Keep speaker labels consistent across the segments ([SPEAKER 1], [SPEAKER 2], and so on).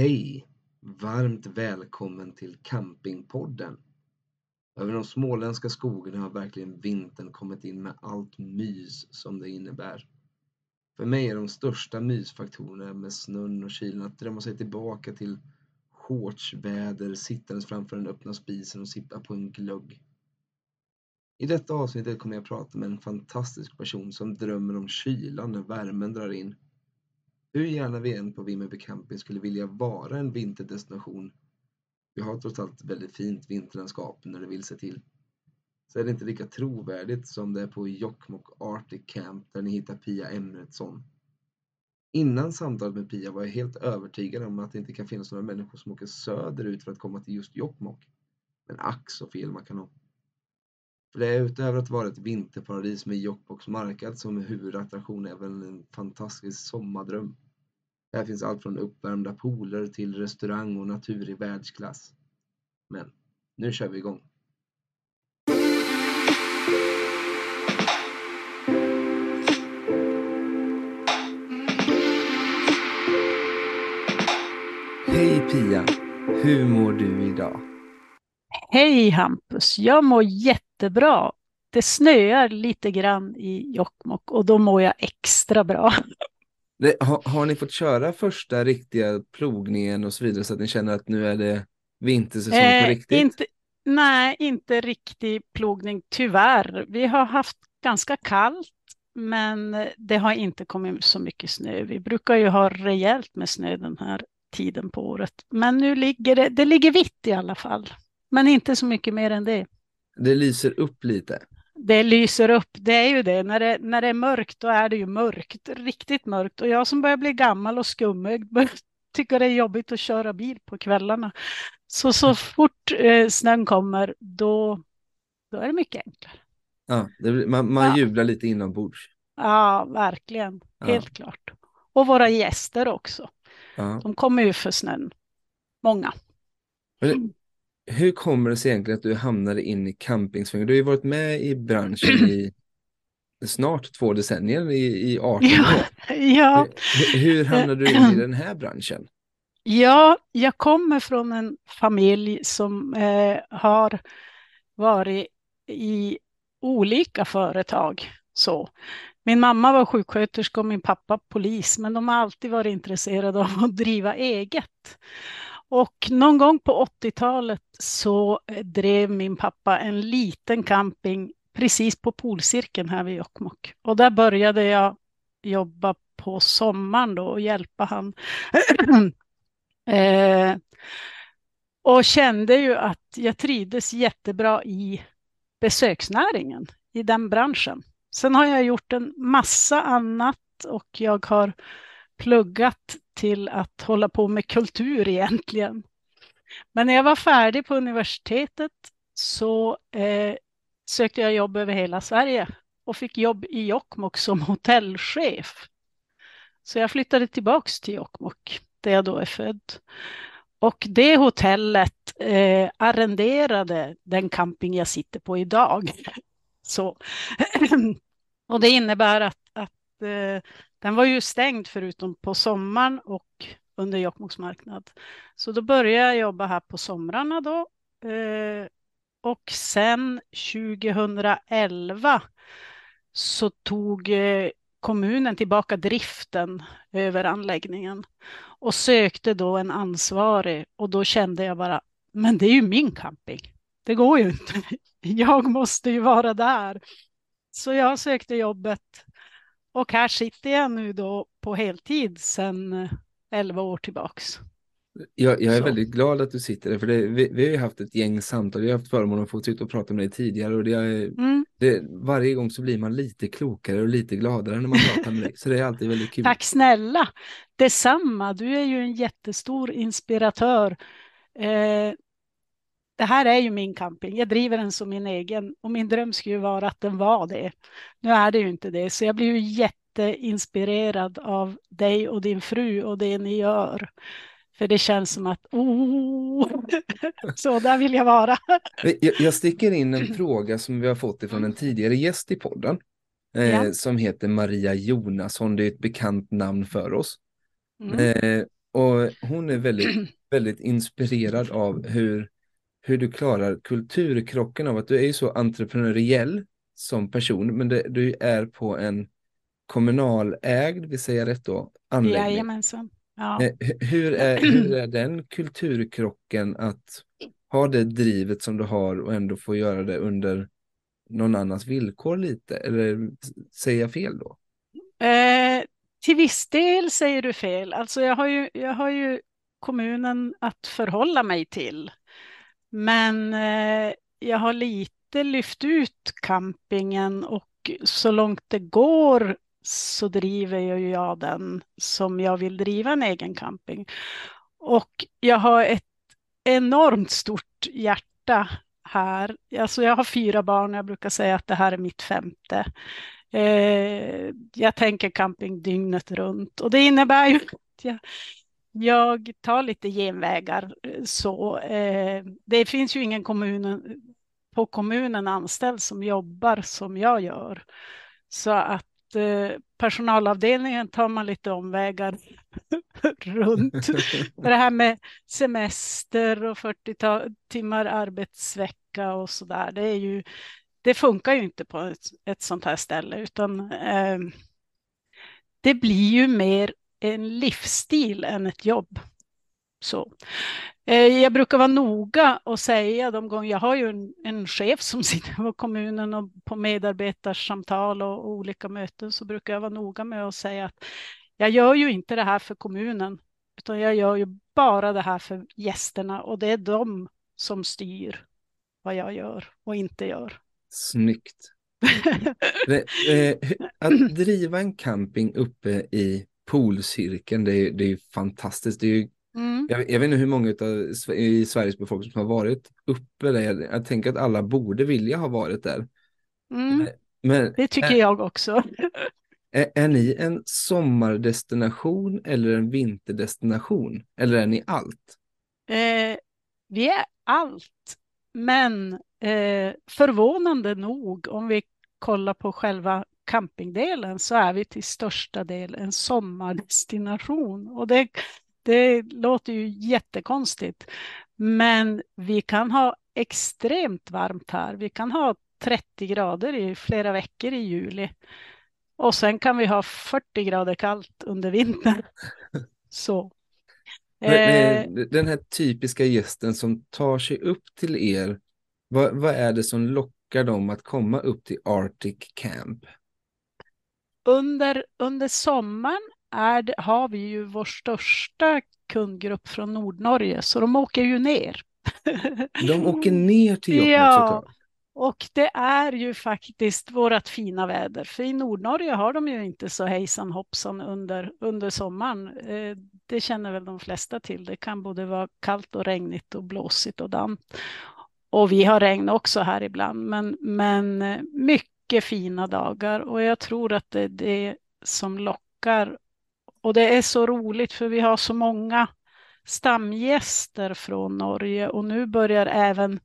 [SPEAKER 1] Hej! Varmt välkommen till Campingpodden. Över de småländska skogarna har verkligen vintern kommit in med allt mys som det innebär. För mig är de största mysfaktorerna med snön och kylan att drömma sig tillbaka till shortsväder sittandes framför den öppna spisen och sippa på en glögg. I detta avsnittet kommer jag prata med en fantastisk person som drömmer om kylan när värmen drar in hur gärna vi än på Vimmerby camping skulle vilja vara en vinterdestination, vi har trots allt väldigt fint vinterlandskap när det vill sig till, så är det inte lika trovärdigt som det är på Jokkmokk Arctic Camp där ni hittar Pia Emretsson. Innan samtalet med Pia var jag helt övertygad om att det inte kan finnas några människor som åker söderut för att komma till just Jokkmokk. Men ack så fel man kan ha. För det är utöver att vara ett vinterparadis med Jokkmokks marknad som huvudattraktion även en fantastisk sommardröm. Här finns allt från uppvärmda pooler till restaurang och natur i världsklass. Men nu kör vi igång! Hej Pia! Hur mår du idag?
[SPEAKER 2] Hej Hampus, jag mår jättebra. Det snöar lite grann i Jokkmokk och då mår jag extra bra.
[SPEAKER 1] Har, har, ni fått köra första riktiga plogningen och så vidare så att ni känner att nu är det vintersäsong eh, på riktigt?
[SPEAKER 2] Inte, nej, inte riktig plogning tyvärr. Vi har haft ganska kallt men det har inte kommit så mycket snö. Vi brukar ju ha rejält med snö den här tiden på året. Men nu ligger det, det ligger vitt i alla fall. Men inte så mycket mer än det.
[SPEAKER 1] Det lyser upp lite.
[SPEAKER 2] Det lyser upp, det är ju det. När, det. när det är mörkt, då är det ju mörkt. Riktigt mörkt. Och jag som börjar bli gammal och skummig tycker det är jobbigt att köra bil på kvällarna. Så så fort eh, snön kommer, då, då är det mycket enklare.
[SPEAKER 1] Ja, det, man, man ja. jublar lite inombords.
[SPEAKER 2] Ja, verkligen. Helt ja. klart. Och våra gäster också. Ja. De kommer ju för snön. Många.
[SPEAKER 1] Hur kommer det sig egentligen att du hamnade in i campingsvängen? Du har ju varit med i branschen i snart två decennier, i, i 18 år.
[SPEAKER 2] Ja.
[SPEAKER 1] Hur, hur hamnade du in i den här branschen?
[SPEAKER 2] Ja, jag kommer från en familj som eh, har varit i olika företag. Så. Min mamma var sjuksköterska och min pappa polis, men de har alltid varit intresserade av att driva eget. Och någon gång på 80-talet så eh, drev min pappa en liten camping precis på polcirkeln här vid Jokkmokk. Och där började jag jobba på sommaren då och hjälpa han. eh, och kände ju att jag trivdes jättebra i besöksnäringen, i den branschen. Sen har jag gjort en massa annat och jag har pluggat till att hålla på med kultur egentligen. Men när jag var färdig på universitetet så eh, sökte jag jobb över hela Sverige och fick jobb i Jokkmokk som hotellchef. Så jag flyttade tillbaks till Jokkmokk där jag då är född. Och det hotellet eh, arrenderade den camping jag sitter på idag. Så. och det innebär att, att eh, den var ju stängd förutom på sommaren och under Jokkmokks marknad. Så då började jag jobba här på somrarna då Eh, och sen 2011 så tog eh, kommunen tillbaka driften över anläggningen och sökte då en ansvarig och då kände jag bara, men det är ju min camping. Det går ju inte. Jag måste ju vara där. Så jag sökte jobbet och här sitter jag nu då på heltid sedan 11 år tillbaks.
[SPEAKER 1] Jag, jag är
[SPEAKER 2] Så.
[SPEAKER 1] väldigt glad att du sitter där, för det, vi, vi har ju haft ett gäng samtal. Jag har haft förmånen att få sitta och prata med dig tidigare och det är,
[SPEAKER 2] Mm.
[SPEAKER 1] det, varje gång så blir man lite klokare och lite gladare när man pratar med dig. Så det är alltid väldigt kul.
[SPEAKER 2] Tack snälla. Detsamma. Du är ju en jättestor inspiratör. Eh, det här är ju min camping. Jag driver den som min egen och min dröm skulle ju vara att den var det. Nu är det ju inte det, så jag blir ju jätteinspirerad av dig och din fru och det ni gör. För det känns som att, oh, så där vill jag vara.
[SPEAKER 1] Jag, jag sticker in en fråga som vi har fått ifrån en tidigare gäst i podden. Eh,
[SPEAKER 2] Ja.
[SPEAKER 1] Som heter Maria Jonasson. Det är ett bekant namn för oss.
[SPEAKER 2] Mm.
[SPEAKER 1] Eh, och hon är väldigt, väldigt inspirerad av hur, hur du klarar kulturkrocken av att du är ju så entreprenöriell som person, men det, du är på en kommunalägd, vi säger rätt då, anläggning.
[SPEAKER 2] Jajamensan. Ja.
[SPEAKER 1] Eh, hu- hur, är, hur är den kulturkrocken att ha det drivet som du har och ändå få göra det under någon annans villkor lite? Eller säger jag fel då?
[SPEAKER 2] Eh, till viss del säger du fel. Alltså jag har ju, jag har ju kommunen att förhålla mig till. Men eh, jag har lite lyft ut campingen och så långt det går så driver jag ju jag den som jag vill driva en egen camping. Och jag har ett enormt stort hjärta här. Alltså jag har fyra barn och jag brukar säga att det här är mitt femte. Eh, jag tänker camping dygnet runt och det innebär ju att jag, jag tar lite genvägar. eh, Så, eh, det finns ju ingen kommun, på kommunen anställd som jobbar som jag gör. Så att eh, personalavdelningen tar man lite omvägar runt. Det här med semester och 40 ta- timmar arbetsvecka och så där, det är ju det funkar ju inte på ett, ett sånt här ställe utan eh, det blir ju mer en livsstil än ett jobb. Så. Eh, jag brukar vara noga och säga de gånger, jag har ju en, en chef som sitter på kommunen och på medarbetarsamtal och, och olika möten så brukar jag vara noga med att säga att jag gör ju inte det här för kommunen utan jag gör ju bara det här för gästerna och det är de som styr vad jag gör och inte gör.
[SPEAKER 1] Snyggt. Eh, att driva en camping uppe i polcirkeln, det är, det är fantastiskt. Det är ju,
[SPEAKER 2] Mm.
[SPEAKER 1] jag, jag vet inte hur många Sve- i Sveriges befolkning som har varit uppe där. Jag, jag tänker att alla borde vilja ha varit där.
[SPEAKER 2] Mm.
[SPEAKER 1] Men
[SPEAKER 2] Det tycker
[SPEAKER 1] är,
[SPEAKER 2] jag också.
[SPEAKER 1] är, är ni en sommardestination eller en vinterdestination? Eller är ni allt?
[SPEAKER 2] Eh, vi är allt, men eh, förvånande nog om vi kollar på själva campingdelen så är vi till största del en sommardestination. Och det, det låter ju jättekonstigt, men vi kan ha extremt varmt här. Vi kan ha 30 grader i flera veckor i juli. Och sen kan vi ha 40 grader kallt under vintern. Så. Eh,
[SPEAKER 1] Den här typiska gästen som tar sig upp till er, vad, vad är det som lockar dem att komma upp till Arctic Camp?
[SPEAKER 2] Under, under sommaren är har vi ju vår största kundgrupp från Nordnorge, så de åker ju ner.
[SPEAKER 1] De åker ner till Jokkmokk
[SPEAKER 2] Ja. Och det är ju faktiskt vårt fina väder, för i Nordnorge har de ju inte så hejsan hoppsan under, under sommaren. Eh, det känner väl de flesta till. Det kan både vara kallt och regnigt och blåsigt och damm. Och vi har regn också här ibland, men, men eh, mycket fina dagar och jag tror att det är det som lockar. Och det är så roligt för vi har så många stamgäster från Norge och nu börjar även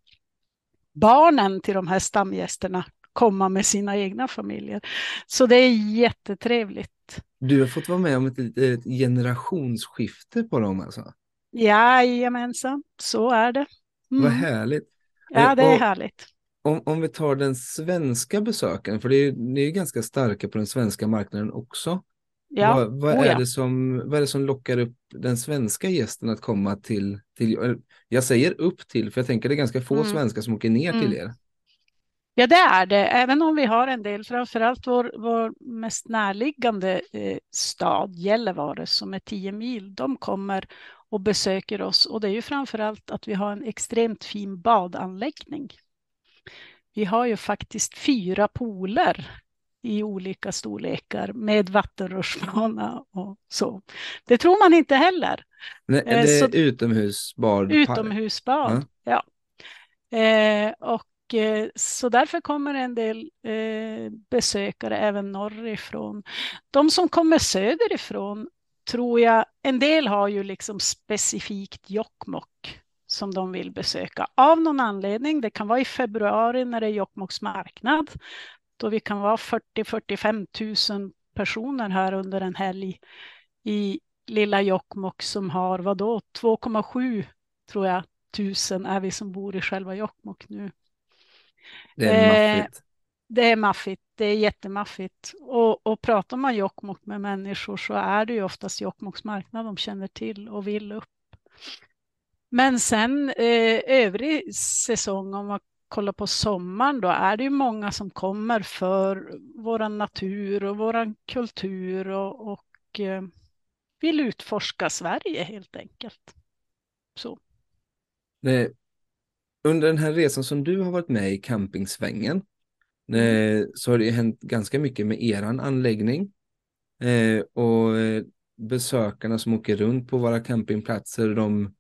[SPEAKER 2] barnen till de här stamgästerna komma med sina egna familjer. Så det är jättetrevligt.
[SPEAKER 1] Du har fått vara med om ett, ett generationsskifte på dem alltså.
[SPEAKER 2] Jajamensan, så är det.
[SPEAKER 1] Vad härligt.
[SPEAKER 2] Ja, det är
[SPEAKER 1] Och-
[SPEAKER 2] härligt.
[SPEAKER 1] Om, om vi tar den svenska besökaren, för det är, ni är ju ganska starka på den svenska marknaden också.
[SPEAKER 2] Ja,
[SPEAKER 1] Vad, vad,
[SPEAKER 2] oh
[SPEAKER 1] är
[SPEAKER 2] ja.
[SPEAKER 1] det som, vad är det som lockar upp den svenska gästen att komma till, till eller, jag säger upp till, för jag tänker det är ganska få
[SPEAKER 2] Mm.
[SPEAKER 1] svenskar som åker ner till
[SPEAKER 2] Mm.
[SPEAKER 1] er.
[SPEAKER 2] Ja, det är det. Även om vi har en del, framförallt vår, vår mest närliggande eh, stad, Gällivare, som är 10 mil, de kommer och besöker oss. Och det är ju framförallt att vi har en extremt fin badanläggning. Vi har ju faktiskt fyra pooler i olika storlekar med vattenrutschbana och så. Det tror man inte heller.
[SPEAKER 1] Nej,
[SPEAKER 2] Eh,
[SPEAKER 1] det är
[SPEAKER 2] så-
[SPEAKER 1] utomhusbad.
[SPEAKER 2] Utomhusbad. Ja. Eh, och eh, så därför kommer en del eh, besökare även norrifrån. De som kommer söderifrån tror jag, en del har ju liksom specifikt Jokkmokk som de vill besöka av någon anledning. Det kan vara i februari när det är Jokkmokks marknad då vi kan vara 40-45 000 personer här under en helg i lilla Jokkmokk som har vadå 2,7 tror jag tusen är vi som bor i själva Jokkmokk nu.
[SPEAKER 1] Det är
[SPEAKER 2] Eh,
[SPEAKER 1] maffigt.
[SPEAKER 2] Det är maffigt, det är jättemaffigt. Och, och pratar man Jokkmokk med människor så är det ju oftast Jokkmokks marknad de känner till och vill upp. Men sen eh, övrig säsong, om man kollar på sommaren, då är det ju många som kommer för våran natur och våran kultur och, och eh, vill utforska Sverige helt enkelt. Så.
[SPEAKER 1] Nej, under den här resan som du har varit med i campingsvängen
[SPEAKER 2] Mm.
[SPEAKER 1] eh, så har det ju hänt ganska mycket med eran anläggning. Eh, och eh, besökarna som åker runt på våra campingplatser, de,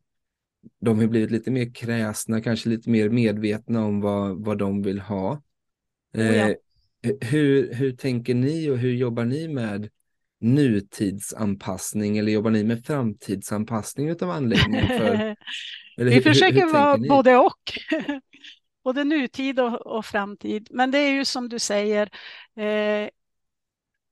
[SPEAKER 1] de har blivit lite mer kräsna, kanske lite mer medvetna om vad, vad de vill ha.
[SPEAKER 2] Oh ja.
[SPEAKER 1] Eh, hur, hur tänker ni och hur jobbar ni med nutidsanpassning eller jobbar ni med framtidsanpassning av anläggningen? För, eller
[SPEAKER 2] Vi
[SPEAKER 1] hur-
[SPEAKER 2] försöker
[SPEAKER 1] hur
[SPEAKER 2] vara
[SPEAKER 1] tänker ni?
[SPEAKER 2] både och. både nutid och, och framtid. Men det är ju som du säger, eh,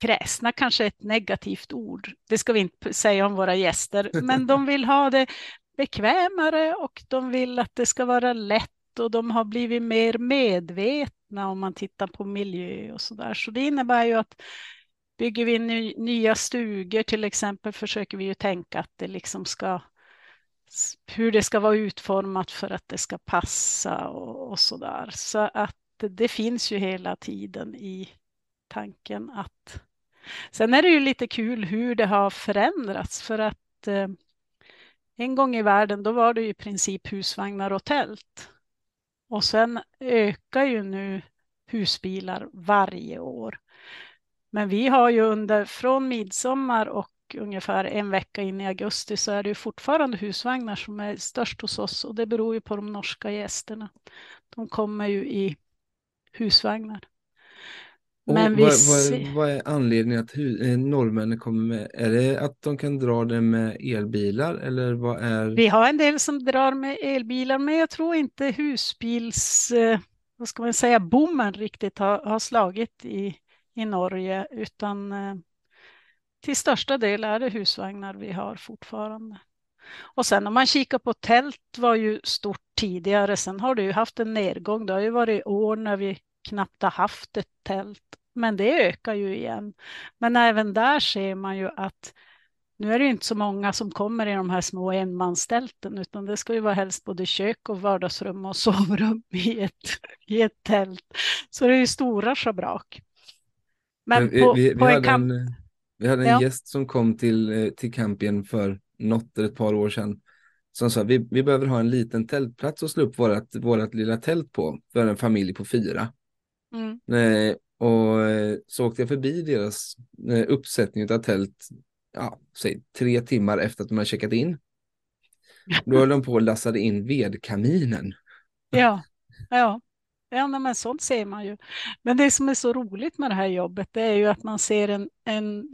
[SPEAKER 2] kräsna kanske är ett negativt ord. Det ska vi inte säga om våra gäster, men de vill ha det bekvämare och de vill att det ska vara lätt och de har blivit mer medvetna om man tittar på miljö och så där. Så det innebär ju att bygger vi ny, nya stugor till exempel försöker vi ju tänka att det liksom ska hur det ska vara utformat för att det ska passa och, och så där. Så att det finns ju hela tiden i tanken att Sen är det ju lite kul hur det har förändrats för att eh, en gång i världen då var det i princip husvagnar och tält. Och sen ökar ju nu husbilar varje år. Men vi har ju under från midsommar och ungefär en vecka in i augusti så är det ju fortfarande husvagnar som är störst hos oss och det beror ju på de norska gästerna. De kommer ju i husvagnar.
[SPEAKER 1] Och
[SPEAKER 2] Men vi
[SPEAKER 1] vad, vad, vad är anledningen att hu- eh, norrmännen kommer med? Är det att de kan dra det med elbilar eller vad är?
[SPEAKER 2] Vi har en del som drar med elbilar, men jag tror inte husbils, eh, vad ska man säga, bommen riktigt har, har slagit i, i Norge, utan eh, till största del är det husvagnar vi har fortfarande. Och sen om man kikar på tält var ju stort tidigare, sen har det ju haft en nedgång. Det har ju varit år när vi knappt har haft ett tält, men det ökar ju igen. Men även där ser man ju att nu är det inte så många som kommer i de här små enmanstälten, utan det ska ju vara helst både kök och vardagsrum och sovrum i ett, i ett tält. Så det är ju stora schabrak. Men på,
[SPEAKER 1] vi, vi
[SPEAKER 2] på en
[SPEAKER 1] hade
[SPEAKER 2] kamp...
[SPEAKER 1] en, vi hade en
[SPEAKER 2] Ja.
[SPEAKER 1] gäst som kom till, eh, till campen för något eller ett par år sedan. Som sa vi, vi behöver ha en liten tältplats att slå upp vårat, vårat lilla tält på för en familj på fyra.
[SPEAKER 2] Mm.
[SPEAKER 1] Eh, och eh, så åkte jag förbi deras eh, uppsättning av tält, ja, säg tre timmar efter att de hade checkat in. Då höll de på och lassade in vedkaminen.
[SPEAKER 2] Ja, ja. Ja, men sånt ser man ju. Men det som är så roligt med det här jobbet, det är ju att man ser en, en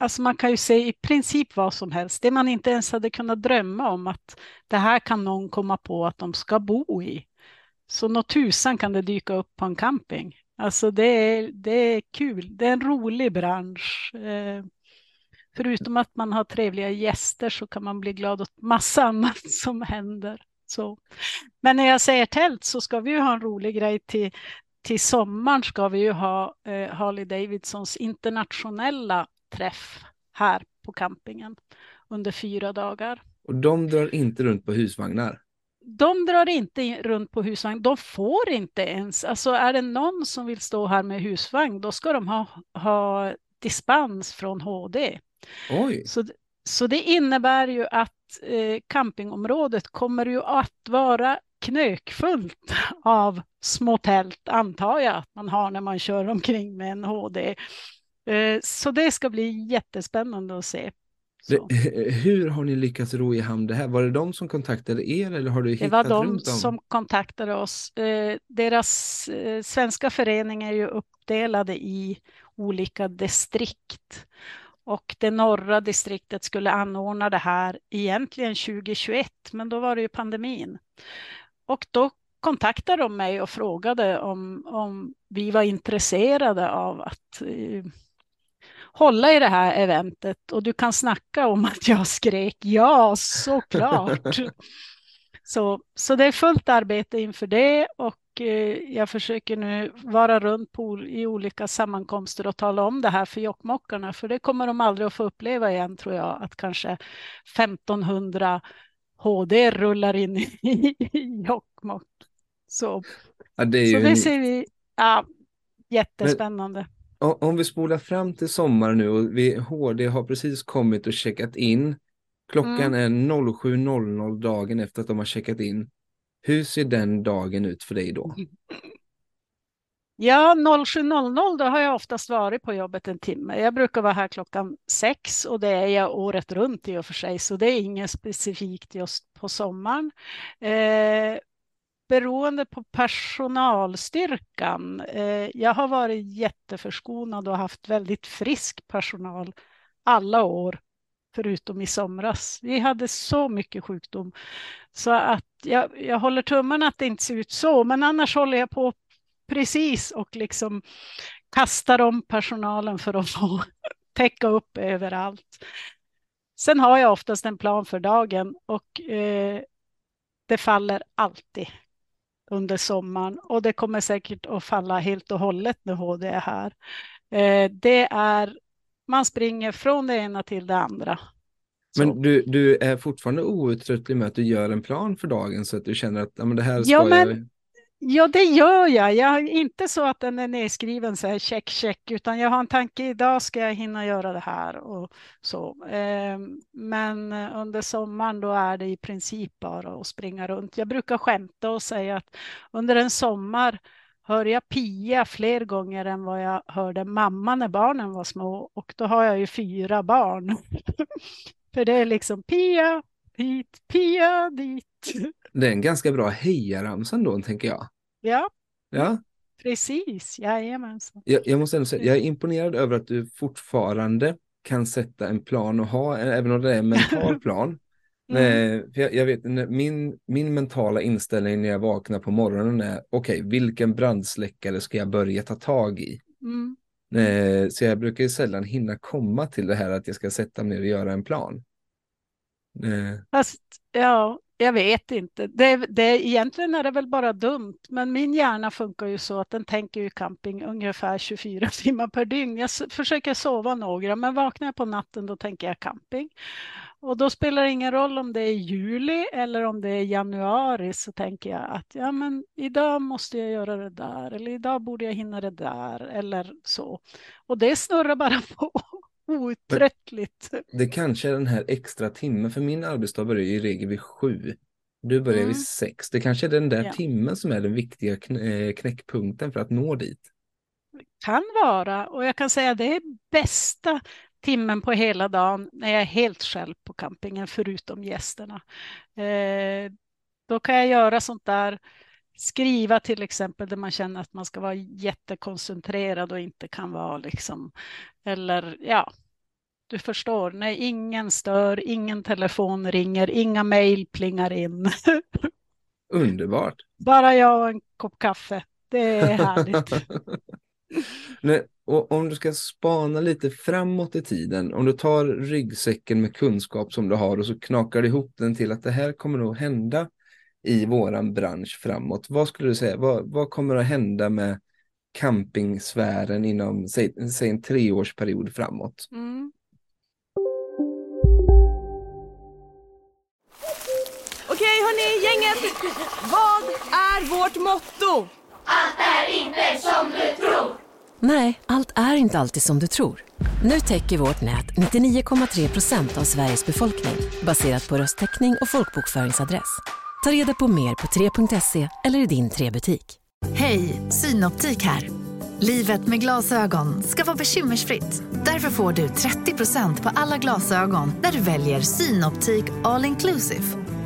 [SPEAKER 2] Alltså man kan ju se i princip vad som helst. Det man inte ens hade kunnat drömma om att det här kan någon komma på att de ska bo i. Så något tusan kan det dyka upp på en camping. Alltså det är, det är kul. Det är en rolig bransch. Eh, förutom att man har trevliga gäster så kan man bli glad åt massa annat som händer. Så. Men när jag säger tält så ska vi ju ha en rolig grej till, till sommaren ska vi ju ha eh, Harley Davidsons internationella träff här på campingen under fyra dagar.
[SPEAKER 1] Och de drar inte runt på husvagnar?
[SPEAKER 2] De drar inte runt på husvagn. De får inte ens. Alltså är det någon som vill stå här med husvagn, då ska de ha, ha dispens från HD.
[SPEAKER 1] Oj.
[SPEAKER 2] Så, så det innebär ju att eh, campingområdet kommer ju att vara knökfullt av små tält, antar jag att man har när man kör omkring med en HD. Eh, så det ska bli jättespännande att se.
[SPEAKER 1] Det, hur har ni lyckats ro i hamn det här? Var det de som kontaktade er eller har du hittat
[SPEAKER 2] Det var de
[SPEAKER 1] runt om?
[SPEAKER 2] som kontaktade oss. Eh, deras eh, svenska förening är ju uppdelade i olika distrikt och det norra distriktet skulle anordna det här egentligen 2021, men då var det ju pandemin. Och då kontaktade de mig och frågade om, om vi var intresserade av att eh, hålla i det här eventet och du kan snacka om att jag skrek ja, såklart. så, så det är fullt arbete inför det och eh, jag försöker nu vara runt på, i olika sammankomster och tala om det här för jokkmokkarna, för det kommer de aldrig att få uppleva igen tror jag, att kanske 1500 HD rullar in i Jokkmokk. Så,
[SPEAKER 1] ja, det,
[SPEAKER 2] så
[SPEAKER 1] en...
[SPEAKER 2] det ser vi, ja, jättespännande. Men
[SPEAKER 1] om vi spolar fram till sommaren nu och vi, HD har precis kommit och checkat in. Klockan mm. är 07.00 dagen efter att de har checkat in. Hur ser den dagen ut för dig då?
[SPEAKER 2] Ja, 07.00 då har jag oftast varit på jobbet en timme. Jag brukar vara här klockan sex och det är jag året runt i och för sig, så det är inget specifikt just på sommaren. Eh, beroende på personalstyrkan. Eh, jag har varit jätteförskonad och haft väldigt frisk personal alla år, förutom i somras. Vi hade så mycket sjukdom så att jag, jag håller tummarna att det inte ser ut så, men annars håller jag på precis och liksom kastar om personalen för att få täcka upp överallt. Sen har jag oftast en plan för dagen och eh, det faller alltid under sommaren och det kommer säkert att falla helt och hållet när HD är här. Eh, det är, man springer från det ena till det andra.
[SPEAKER 1] Men du, du är fortfarande outtröttlig med att du gör en plan för dagen så att du känner att ja, men det här ska
[SPEAKER 2] ja, men,
[SPEAKER 1] jag...
[SPEAKER 2] Ja, det gör jag. Jag har inte så att den är nedskriven så här check, check, utan jag har en tanke. Idag ska jag hinna göra det här och så. Ehm, men under sommaren då är det i princip bara att springa runt. Jag brukar skämta och säga att under en sommar hör jag Pia fler gånger än vad jag hörde mamma när barnen var små och då har jag ju fyra barn. För det är liksom Pia hit, Pia dit.
[SPEAKER 1] Det är en ganska bra hejaramsa då, tänker jag.
[SPEAKER 2] Ja,
[SPEAKER 1] ja.
[SPEAKER 2] precis. Jajamensan.
[SPEAKER 1] Jag, jag måste ändå säga, jag är imponerad över att du fortfarande kan sätta en plan och ha, även om det är en mental plan. Mm. för jag, jag, vet, min, min mentala inställning när jag vaknar på morgonen är, okej, okay, vilken brandsläckare ska jag börja ta tag i? Mm. Så jag brukar sällan hinna komma till det här att jag ska sätta mig ner och göra en plan. Eh.
[SPEAKER 2] Fast, ja, jag vet inte. Det, det, egentligen är det väl bara dumt, men min hjärna funkar ju så att den tänker ju camping ungefär 24 timmar per dygn. Jag försöker sova några, men vaknar jag på natten då tänker jag camping. Och då spelar det ingen roll om det är juli eller om det är januari så tänker jag att ja, men idag måste jag göra det där eller idag borde jag hinna det där eller så. Och det snurrar bara på outtröttligt.
[SPEAKER 1] Det kanske är den här extra timmen, för min arbetsdag börjar i regel vid sju. Du börjar mm. vid sex. Det kanske är den där ja. timmen som är den viktiga eh, knäckpunkten för att nå dit.
[SPEAKER 2] Kan vara, och jag kan säga det är bästa timmen på hela dagen när jag är helt själv på campingen förutom gästerna. Eh, då kan jag göra sånt där, skriva till exempel där man känner att man ska vara jättekoncentrerad och inte kan vara liksom, eller ja, du förstår, när ingen stör, ingen telefon ringer, inga mejl plingar in.
[SPEAKER 1] Underbart.
[SPEAKER 2] Bara jag och en kopp kaffe. Det är härligt.
[SPEAKER 1] Nej, och om du ska spana lite framåt i tiden, om du tar ryggsäcken med kunskap som du har och så knakar du ihop den till att det här kommer nog hända i våran bransch framåt? Vad skulle du säga? Vad, vad kommer att hända med campingsfären inom, säg, säg en treårsperiod framåt?
[SPEAKER 2] Mm.
[SPEAKER 3] Okej hörni, gänget! Vad är vårt motto?
[SPEAKER 4] Nej, allt är inte alltid som du tror. Nu täcker vårt nät 99,3 procent av Sveriges befolkning baserat på röstteckning och folkbokföringsadress. Ta reda på mer på 3.se eller i din 3-butik.
[SPEAKER 5] Hej, Synoptik här. Livet med glasögon ska vara bekymmersfritt. Därför får du 30% på alla glasögon när du väljer Synoptik All Inclusive.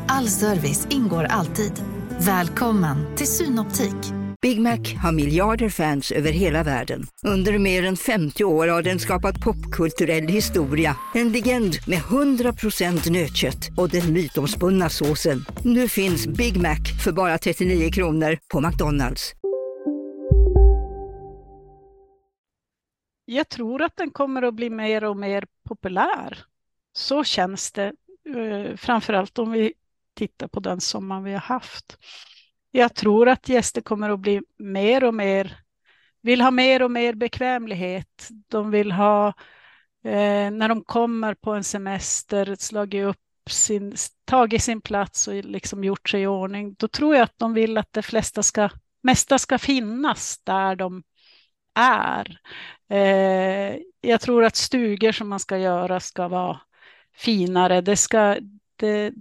[SPEAKER 5] All service ingår alltid. Välkommen till Synoptik.
[SPEAKER 6] Big Mac har miljarder fans över hela världen. Under mer än 50 år har den skapat popkulturell historia. En legend med 100% nötkött och den mytomspunna såsen. Nu finns Big Mac för bara 39 kronor på McDonalds.
[SPEAKER 2] Jag tror att den kommer att bli mer och mer populär. Så känns det, eh, framförallt om vi tittar på den sommar vi har haft. Jag tror att gäster kommer att bli mer och mer, vill ha mer och mer bekvämlighet. De vill ha, eh, när de kommer på en semester, slagit upp sin, tagit sin plats och liksom gjort sig i ordning. Då tror jag att de vill att det flesta ska, mesta ska finnas där de är. Eh, jag tror att stugor som man ska göra ska vara finare. Det, ska, det,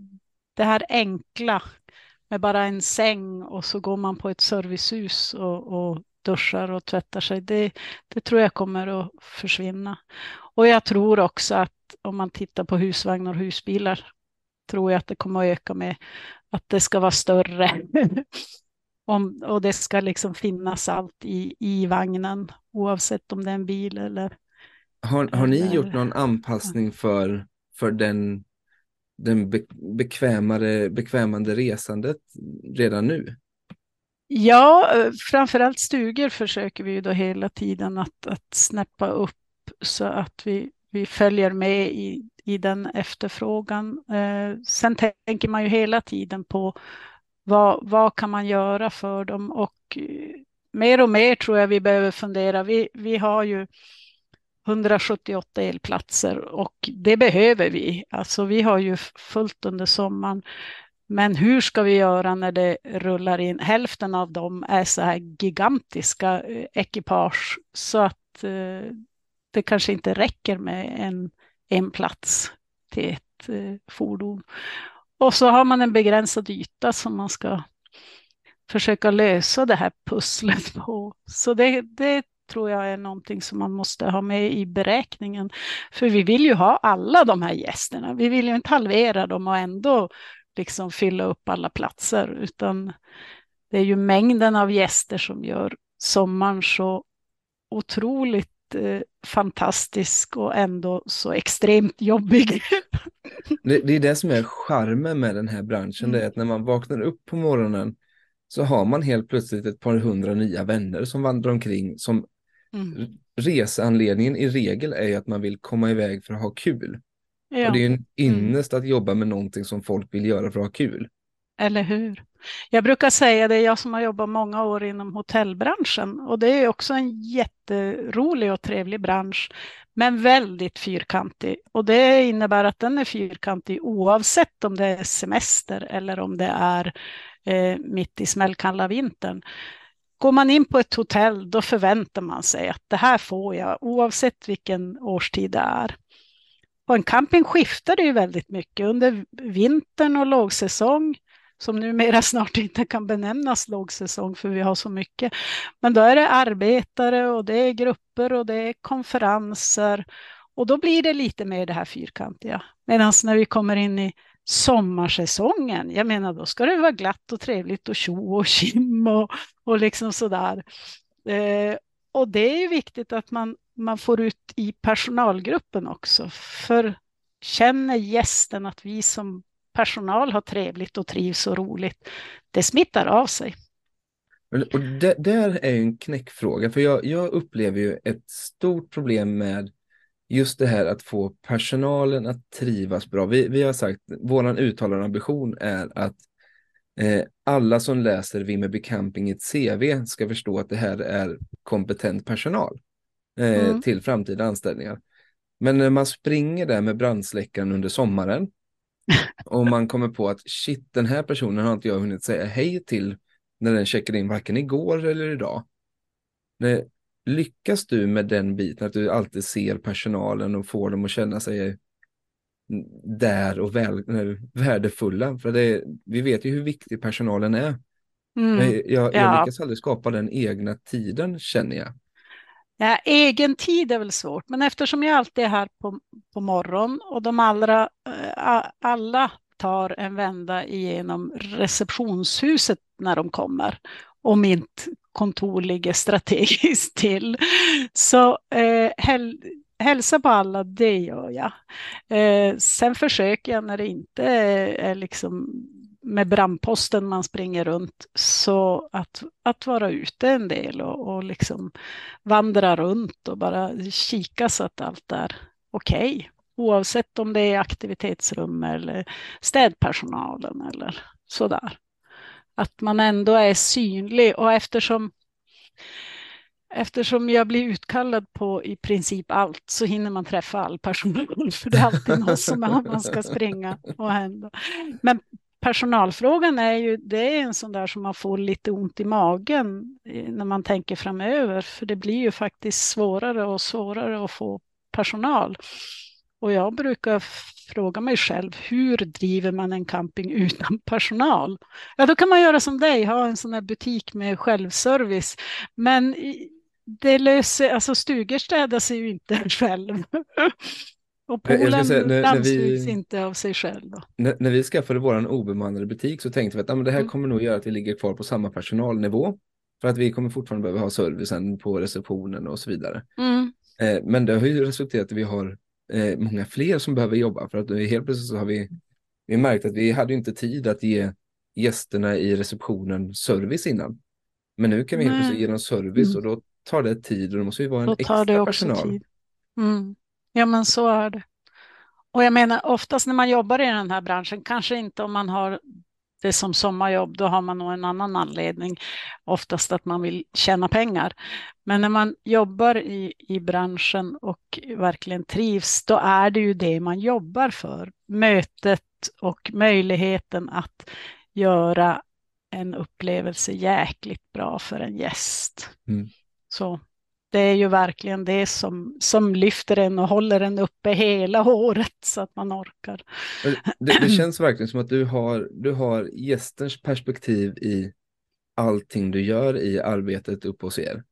[SPEAKER 2] det här enkla med bara en säng och så går man på ett servicehus och, och duschar och tvättar sig. Det, det tror jag kommer att försvinna. Och jag tror också att om man tittar på husvagnar och husbilar tror jag att det kommer att öka med att det ska vara större. om, och det ska liksom finnas allt i, i vagnen oavsett om det är en bil eller...
[SPEAKER 1] Har, har ni
[SPEAKER 2] eller,
[SPEAKER 1] gjort någon anpassning för, för den den be bekvämare, bekvämande resandet redan nu?
[SPEAKER 2] Ja, framförallt stugor försöker vi ju då hela tiden att, att snäppa upp så att vi, vi följer med i, i den efterfrågan. Eh, sen tänker man ju hela tiden på vad, vad kan man göra för dem och eh, mer och mer tror jag vi behöver fundera. Vi, vi har ju 178 elplatser och det behöver vi. Alltså vi har ju fullt under sommaren. Men hur ska vi göra när det rullar in? Hälften av dem är så här gigantiska eh, ekipage så att eh, det kanske inte räcker med en, en plats till ett eh, fordon. Och så har man en begränsad yta som man ska försöka lösa det här pusslet på. Så det, det tror jag är någonting som man måste ha med i beräkningen. För vi vill ju ha alla de här gästerna. Vi vill ju inte halvera dem och ändå liksom fylla upp alla platser, utan det är ju mängden av gäster som gör sommaren så otroligt eh, fantastisk och ändå så extremt jobbig.
[SPEAKER 1] Det, det, är det som är charmen med den här branschen, mm. det är att när man vaknar upp på morgonen så har man helt plötsligt ett par hundra nya vänner som vandrar omkring som Mm. Resanledningen i regel är att man vill komma iväg för att ha kul. Ja. Och det är en mm. innest mm. att jobba med någonting som folk vill göra för att ha kul.
[SPEAKER 2] Eller hur? Jag brukar säga det, jag som har jobbat många år inom hotellbranschen och det är också en jätterolig och trevlig bransch, men väldigt fyrkantig. Och det innebär att den är fyrkantig oavsett om det är semester eller om det är eh, mitt i smällkalla vintern. Går man in på ett hotell då förväntar man sig att det här får jag oavsett vilken årstid det är. På en camping skiftar det ju väldigt mycket under vintern och lågsäsong som numera snart inte kan benämnas lågsäsong för vi har så mycket. Men då är det arbetare och det är grupper och det är konferenser och då blir det lite mer det här fyrkantiga. Medan när vi kommer in i sommarsäsongen. Jag menar, då ska det vara glatt och trevligt och tjo och kim och, och liksom sådär. Eh, och det är ju viktigt att man, man får ut i personalgruppen också. För känner gästen att vi som personal har trevligt och trivs och roligt, det smittar av sig.
[SPEAKER 1] Och det där är en knäckfråga, för jag, jag upplever ju ett stort problem med just det här att få personalen att trivas bra. Vi, vi har sagt, vår uttalade ambition är att Eh, alla som läser Vimmerby Camping i ett CV ska förstå att det här är kompetent personal eh,
[SPEAKER 2] Mm.
[SPEAKER 1] till framtida anställningar. Men när man springer där med brandsläckaren under sommaren och man kommer på att shit, den här personen har inte jag hunnit säga hej till när den checkade in varken igår eller idag. Lyckas du med den biten, att du alltid ser personalen och får dem att känna sig där och väl, värdefulla? För det, vi vet ju hur viktig personalen är.
[SPEAKER 2] Mm.
[SPEAKER 1] Jag, jag
[SPEAKER 2] Ja.
[SPEAKER 1] lyckas aldrig skapa den egna tiden, känner jag.
[SPEAKER 2] Ja, egen tid är väl svårt, men eftersom jag alltid är här på, på morgon och de allra, eh, alla tar en vända igenom receptionshuset när de kommer och mitt kontor ligger strategiskt till. Så eh, häl, hälsa på alla, det gör jag. Eh, sen försöker jag när det inte är, liksom med brandposten man springer runt så att, att vara ute en del och, och liksom vandra runt och bara kika så att allt är okej. Oavsett om det är aktivitetsrum eller städpersonalen eller sådär. Att man ändå är synlig och eftersom Eftersom jag blir utkallad på i princip allt så hinner man träffa all personal för det är alltid någon som man ska springa och hända. Men personalfrågan är ju, det är en sån där som man får lite ont i magen eh, när man tänker framöver, för det blir ju faktiskt svårare och svårare att få personal. Och jag brukar fråga mig själv, hur driver man en camping utan personal? Ja, då kan man göra som dig, ha en sån här butik med självservice. Men det löser, alltså stugor städar sig ju inte själv. Och poolen
[SPEAKER 1] säga, när- när
[SPEAKER 2] dammsugs
[SPEAKER 1] vi-
[SPEAKER 2] inte av sig själv. Då.
[SPEAKER 1] När, när vi skaffade vår obemannade butik så tänkte vi att ah, men det här
[SPEAKER 2] Mm.
[SPEAKER 1] kommer nog göra att vi ligger kvar på samma personalnivå. För att vi kommer fortfarande behöva ha servicen på receptionen och så vidare.
[SPEAKER 2] Mm.
[SPEAKER 1] Eh, men det har ju resulterat i att vi har eh, många fler som behöver jobba. För att helt plötsligt så har vi, vi märkt att vi hade inte tid att ge gästerna i receptionen service innan. Men nu kan vi helt plötsligt ge dem service
[SPEAKER 2] Mm.
[SPEAKER 1] och då tar det tid och då måste vi vara en extra personal.
[SPEAKER 2] Mm. Ja, men så är det. Och jag menar, oftast när man jobbar i den här branschen, kanske inte om man har det som sommarjobb, då har man nog en annan anledning. Oftast att man vill tjäna pengar. Men när man jobbar i, i branschen och verkligen trivs, då är det ju det man jobbar för. Mötet och möjligheten att göra en upplevelse jäkligt bra för en gäst.
[SPEAKER 1] Mm.
[SPEAKER 2] Så det är ju verkligen det som, som lyfter en och håller en uppe hela året så att man orkar.
[SPEAKER 1] Det, det känns verkligen som att du har, du har gästens perspektiv i allting du gör i arbetet uppe hos er.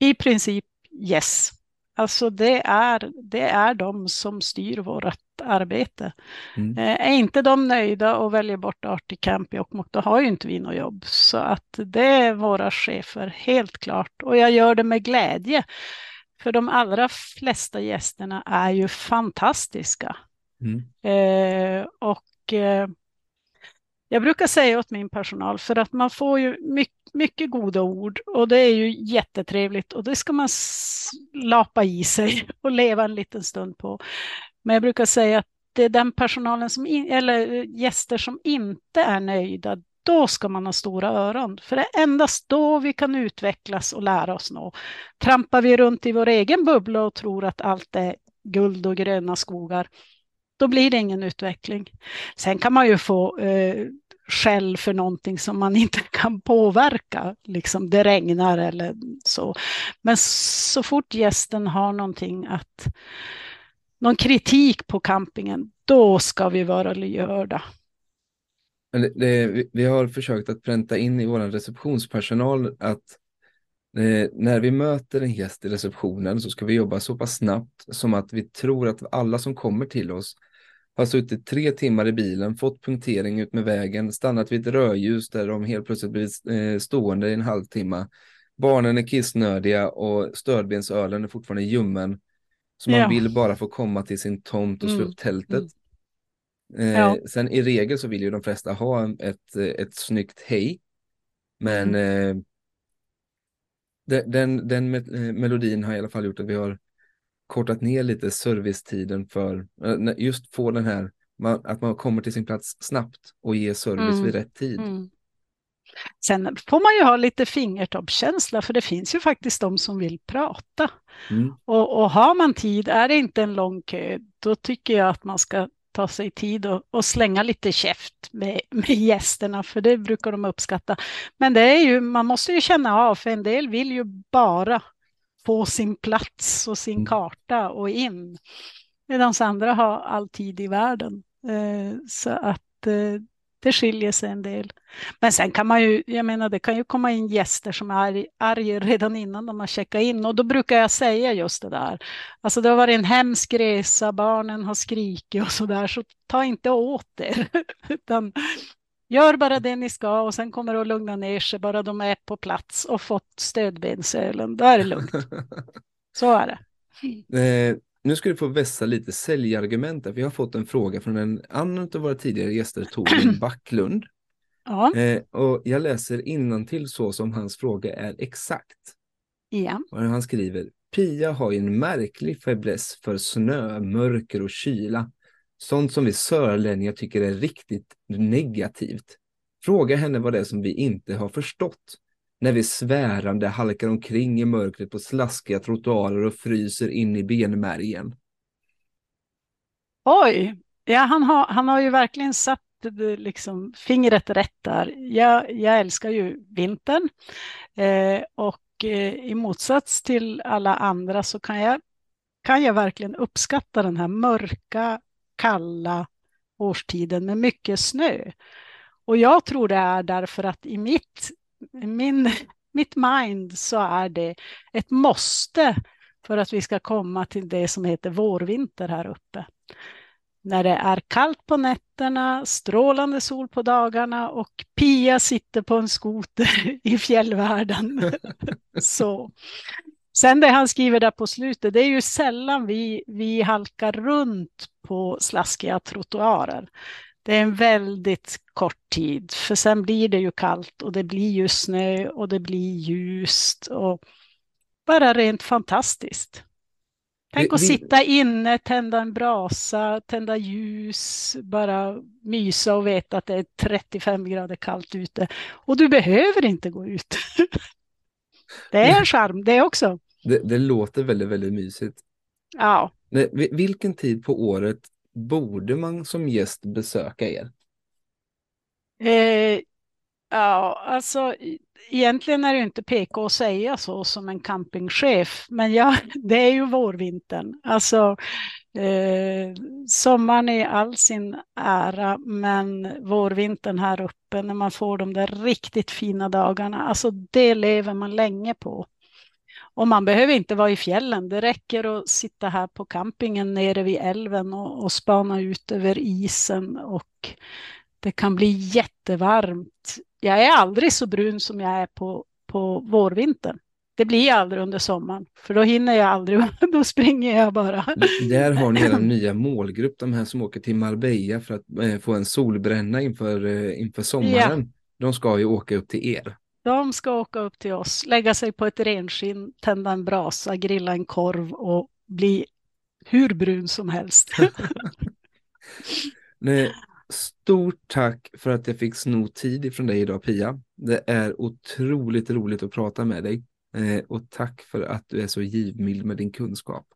[SPEAKER 2] I princip yes. Alltså det är, det är de som styr vårt arbete.
[SPEAKER 1] Mm.
[SPEAKER 2] Eh, Är inte de nöjda och väljer bort Arctic Camp i Jokkmokk, då har ju inte vi något jobb. Så att det är våra chefer, helt klart. Och jag gör det med glädje. För de allra flesta gästerna är ju fantastiska.
[SPEAKER 1] Mm.
[SPEAKER 2] Eh, och eh, jag brukar säga åt min personal, för att man får ju mycket, mycket goda ord och det är ju jättetrevligt och det ska man lapa i sig och leva en liten stund på. Men jag brukar säga att det är den personalen som, in, eller gäster som inte är nöjda, då ska man ha stora öron. För det är endast då vi kan utvecklas och lära oss nå. Trampar vi runt i vår egen bubbla och tror att allt är guld och gröna skogar, då blir det ingen utveckling. Sen kan man ju få eh, skäll för någonting som man inte kan påverka, liksom det regnar eller så. Men så fort gästen har någonting att, någon kritik på campingen, då ska vi vara lyhörda.
[SPEAKER 1] Men det, det, vi, vi har försökt att pränta in i vår receptionspersonal att eh, när vi möter en gäst i receptionen så ska vi jobba så pass snabbt som att vi tror att alla som kommer till oss har suttit tre timmar i bilen, fått punktering ut med vägen, stannat vid ett rödljus där de helt plötsligt blivit eh, stående i en halvtimme. Barnen är kissnödiga och stödbensölen är fortfarande ljummen. Så man
[SPEAKER 2] Ja.
[SPEAKER 1] vill bara få komma till sin tomt och slå
[SPEAKER 2] Mm.
[SPEAKER 1] upp tältet.
[SPEAKER 2] Mm.
[SPEAKER 1] Eh,
[SPEAKER 2] Ja.
[SPEAKER 1] Sen i regel så vill ju de flesta ha ett, eh, ett snyggt hej. Men
[SPEAKER 2] Mm.
[SPEAKER 1] eh, den, den, den me- eh, melodin har i alla fall gjort att vi har kortat ner lite servicetiden för eh, just få den här att man kommer till sin plats snabbt och ger service
[SPEAKER 2] Mm.
[SPEAKER 1] vid rätt tid.
[SPEAKER 2] Mm. Sen får man ju ha lite fingertoppskänsla för det finns ju faktiskt de som vill prata.
[SPEAKER 1] Mm.
[SPEAKER 2] Och, och har man tid, är det inte en lång kö, då tycker jag att man ska ta sig tid och, och slänga lite käft med, med gästerna, för det brukar de uppskatta. Men det är ju, man måste ju känna av, för en del vill ju bara få sin plats och sin
[SPEAKER 1] Mm.
[SPEAKER 2] karta och in, medan andra har all tid i världen. Eh, så att eh, det skiljer sig en del. Men sen kan man ju, jag menar det kan ju komma in gäster som är arg, arga redan innan de har checkat in och då brukar jag säga just det där. Alltså det har varit en hemsk resa, barnen har skrikit och så där, så ta inte åt er. Utan gör bara det ni ska och sen kommer det att lugna ner sig bara de är på plats och fått stödbensölen. Då är det lugnt. Så är det.
[SPEAKER 1] Eh, nu ska du få vässa lite säljargument. för Jag har fått en fråga från en annan av våra tidigare gäster, Torbjörn Backlund.
[SPEAKER 2] Ja,
[SPEAKER 1] Eh, och jag läser till så som hans fråga är exakt.
[SPEAKER 2] igen.
[SPEAKER 1] Och han skriver, Pia har ju en märklig fäbless för snö, mörker och kyla. Sånt som vi sörlänningar tycker är riktigt negativt. Fråga henne vad det är som vi inte har förstått. När vi svärande halkar omkring i mörkret på slaskiga trottoarer och fryser in i benmärgen.
[SPEAKER 2] Oj, ja, han, har, han har ju verkligen satt liksom, fingret rätt där. Jag, jag älskar ju vintern eh, och eh, i motsats till alla andra så kan jag, kan jag verkligen uppskatta den här mörka, kalla årstiden med mycket snö. Och jag tror det är därför att i mitt, min, mitt mind så är det ett måste för att vi ska komma till det som heter vårvinter här uppe. När det är kallt på nätterna, strålande sol på dagarna och Pia sitter på en skoter i fjällvärlden. Så. Sen det han skriver där på slutet, det är ju sällan vi, vi halkar runt på slaskiga trottoarer. Det är en väldigt kort tid, för sen blir det ju kallt och det blir ju snö och det blir ljust och bara rent fantastiskt. Tänk att
[SPEAKER 1] vi-
[SPEAKER 2] sitta inne, tända en brasa, tända ljus, bara mysa och veta att det är 35 grader kallt ute. Och du behöver inte gå ut. Det är en charm det också.
[SPEAKER 1] Det, det låter väldigt, väldigt mysigt.
[SPEAKER 2] Ja,
[SPEAKER 1] Vilken tid på året borde man som gäst besöka er?
[SPEAKER 2] Eh, ja, alltså egentligen är det inte PK att säga så som en campingchef, men ja, det är ju vårvintern. Alltså eh, sommaren i all sin ära, men vårvintern här uppe när man får de där riktigt fina dagarna, alltså det lever man länge på. Och man behöver inte vara i fjällen, det räcker att sitta här på campingen nere vid älven och, och spana ut över isen och det kan bli jättevarmt. Jag är aldrig så brun som jag är på, på vårvintern. Det blir jag aldrig under sommaren, för då hinner jag aldrig, då springer jag bara.
[SPEAKER 1] Där har ni er nya målgrupp, de här som åker till Marbella för att eh, få en solbränna inför, eh, inför sommaren. De ska ju åka upp till er.
[SPEAKER 2] De ska åka upp till oss, lägga sig på ett renskinn, tända en brasa, grilla en korv och bli hur brun som helst.
[SPEAKER 1] Nej, stort tack för att jag fick sno tid ifrån dig idag Pia. Det är otroligt roligt att prata med dig. Eh, och tack för att du är så givmild med din kunskap.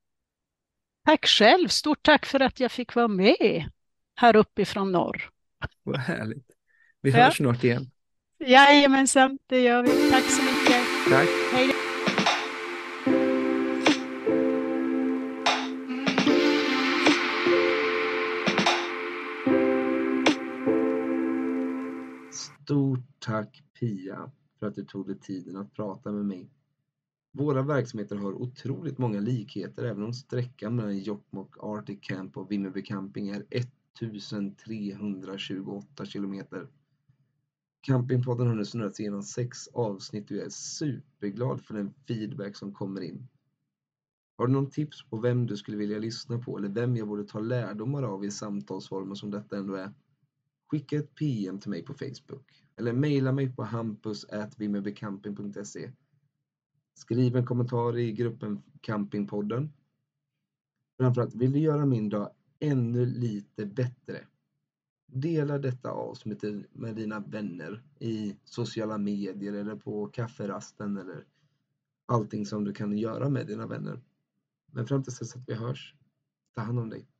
[SPEAKER 2] Tack själv, stort tack för att jag fick vara med här uppifrån norr.
[SPEAKER 1] Vad härligt. Vi
[SPEAKER 2] Ja.
[SPEAKER 1] hörs snart igen.
[SPEAKER 2] Jajamensan, det gör vi. Tack så mycket.
[SPEAKER 1] Tack.
[SPEAKER 2] Hej då.
[SPEAKER 7] Stort tack Pia för att du tog dig tiden att prata med mig. Våra verksamheter har otroligt många likheter även om sträckan mellan Jokkmokk Arctic Camp och Vimmerby Camping är 1328 kilometer. Campingpodden har nu snurrat igenom sex avsnitt och jag är superglad för den feedback som kommer in. Har du någon tips på vem du skulle vilja lyssna på eller vem jag borde ta lärdomar av i samtalsformer som detta ändå är? Skicka ett PM till mig på Facebook eller mejla mig på hampus.vimmerbycamping.se Skriv en kommentar i gruppen Campingpodden. Framförallt, vill du göra min dag ännu lite bättre
[SPEAKER 1] Dela detta avsnitt med dina vänner i sociala medier eller på kafferasten eller allting som du kan göra med dina vänner. Men fram tills dess att vi hörs, ta hand om dig.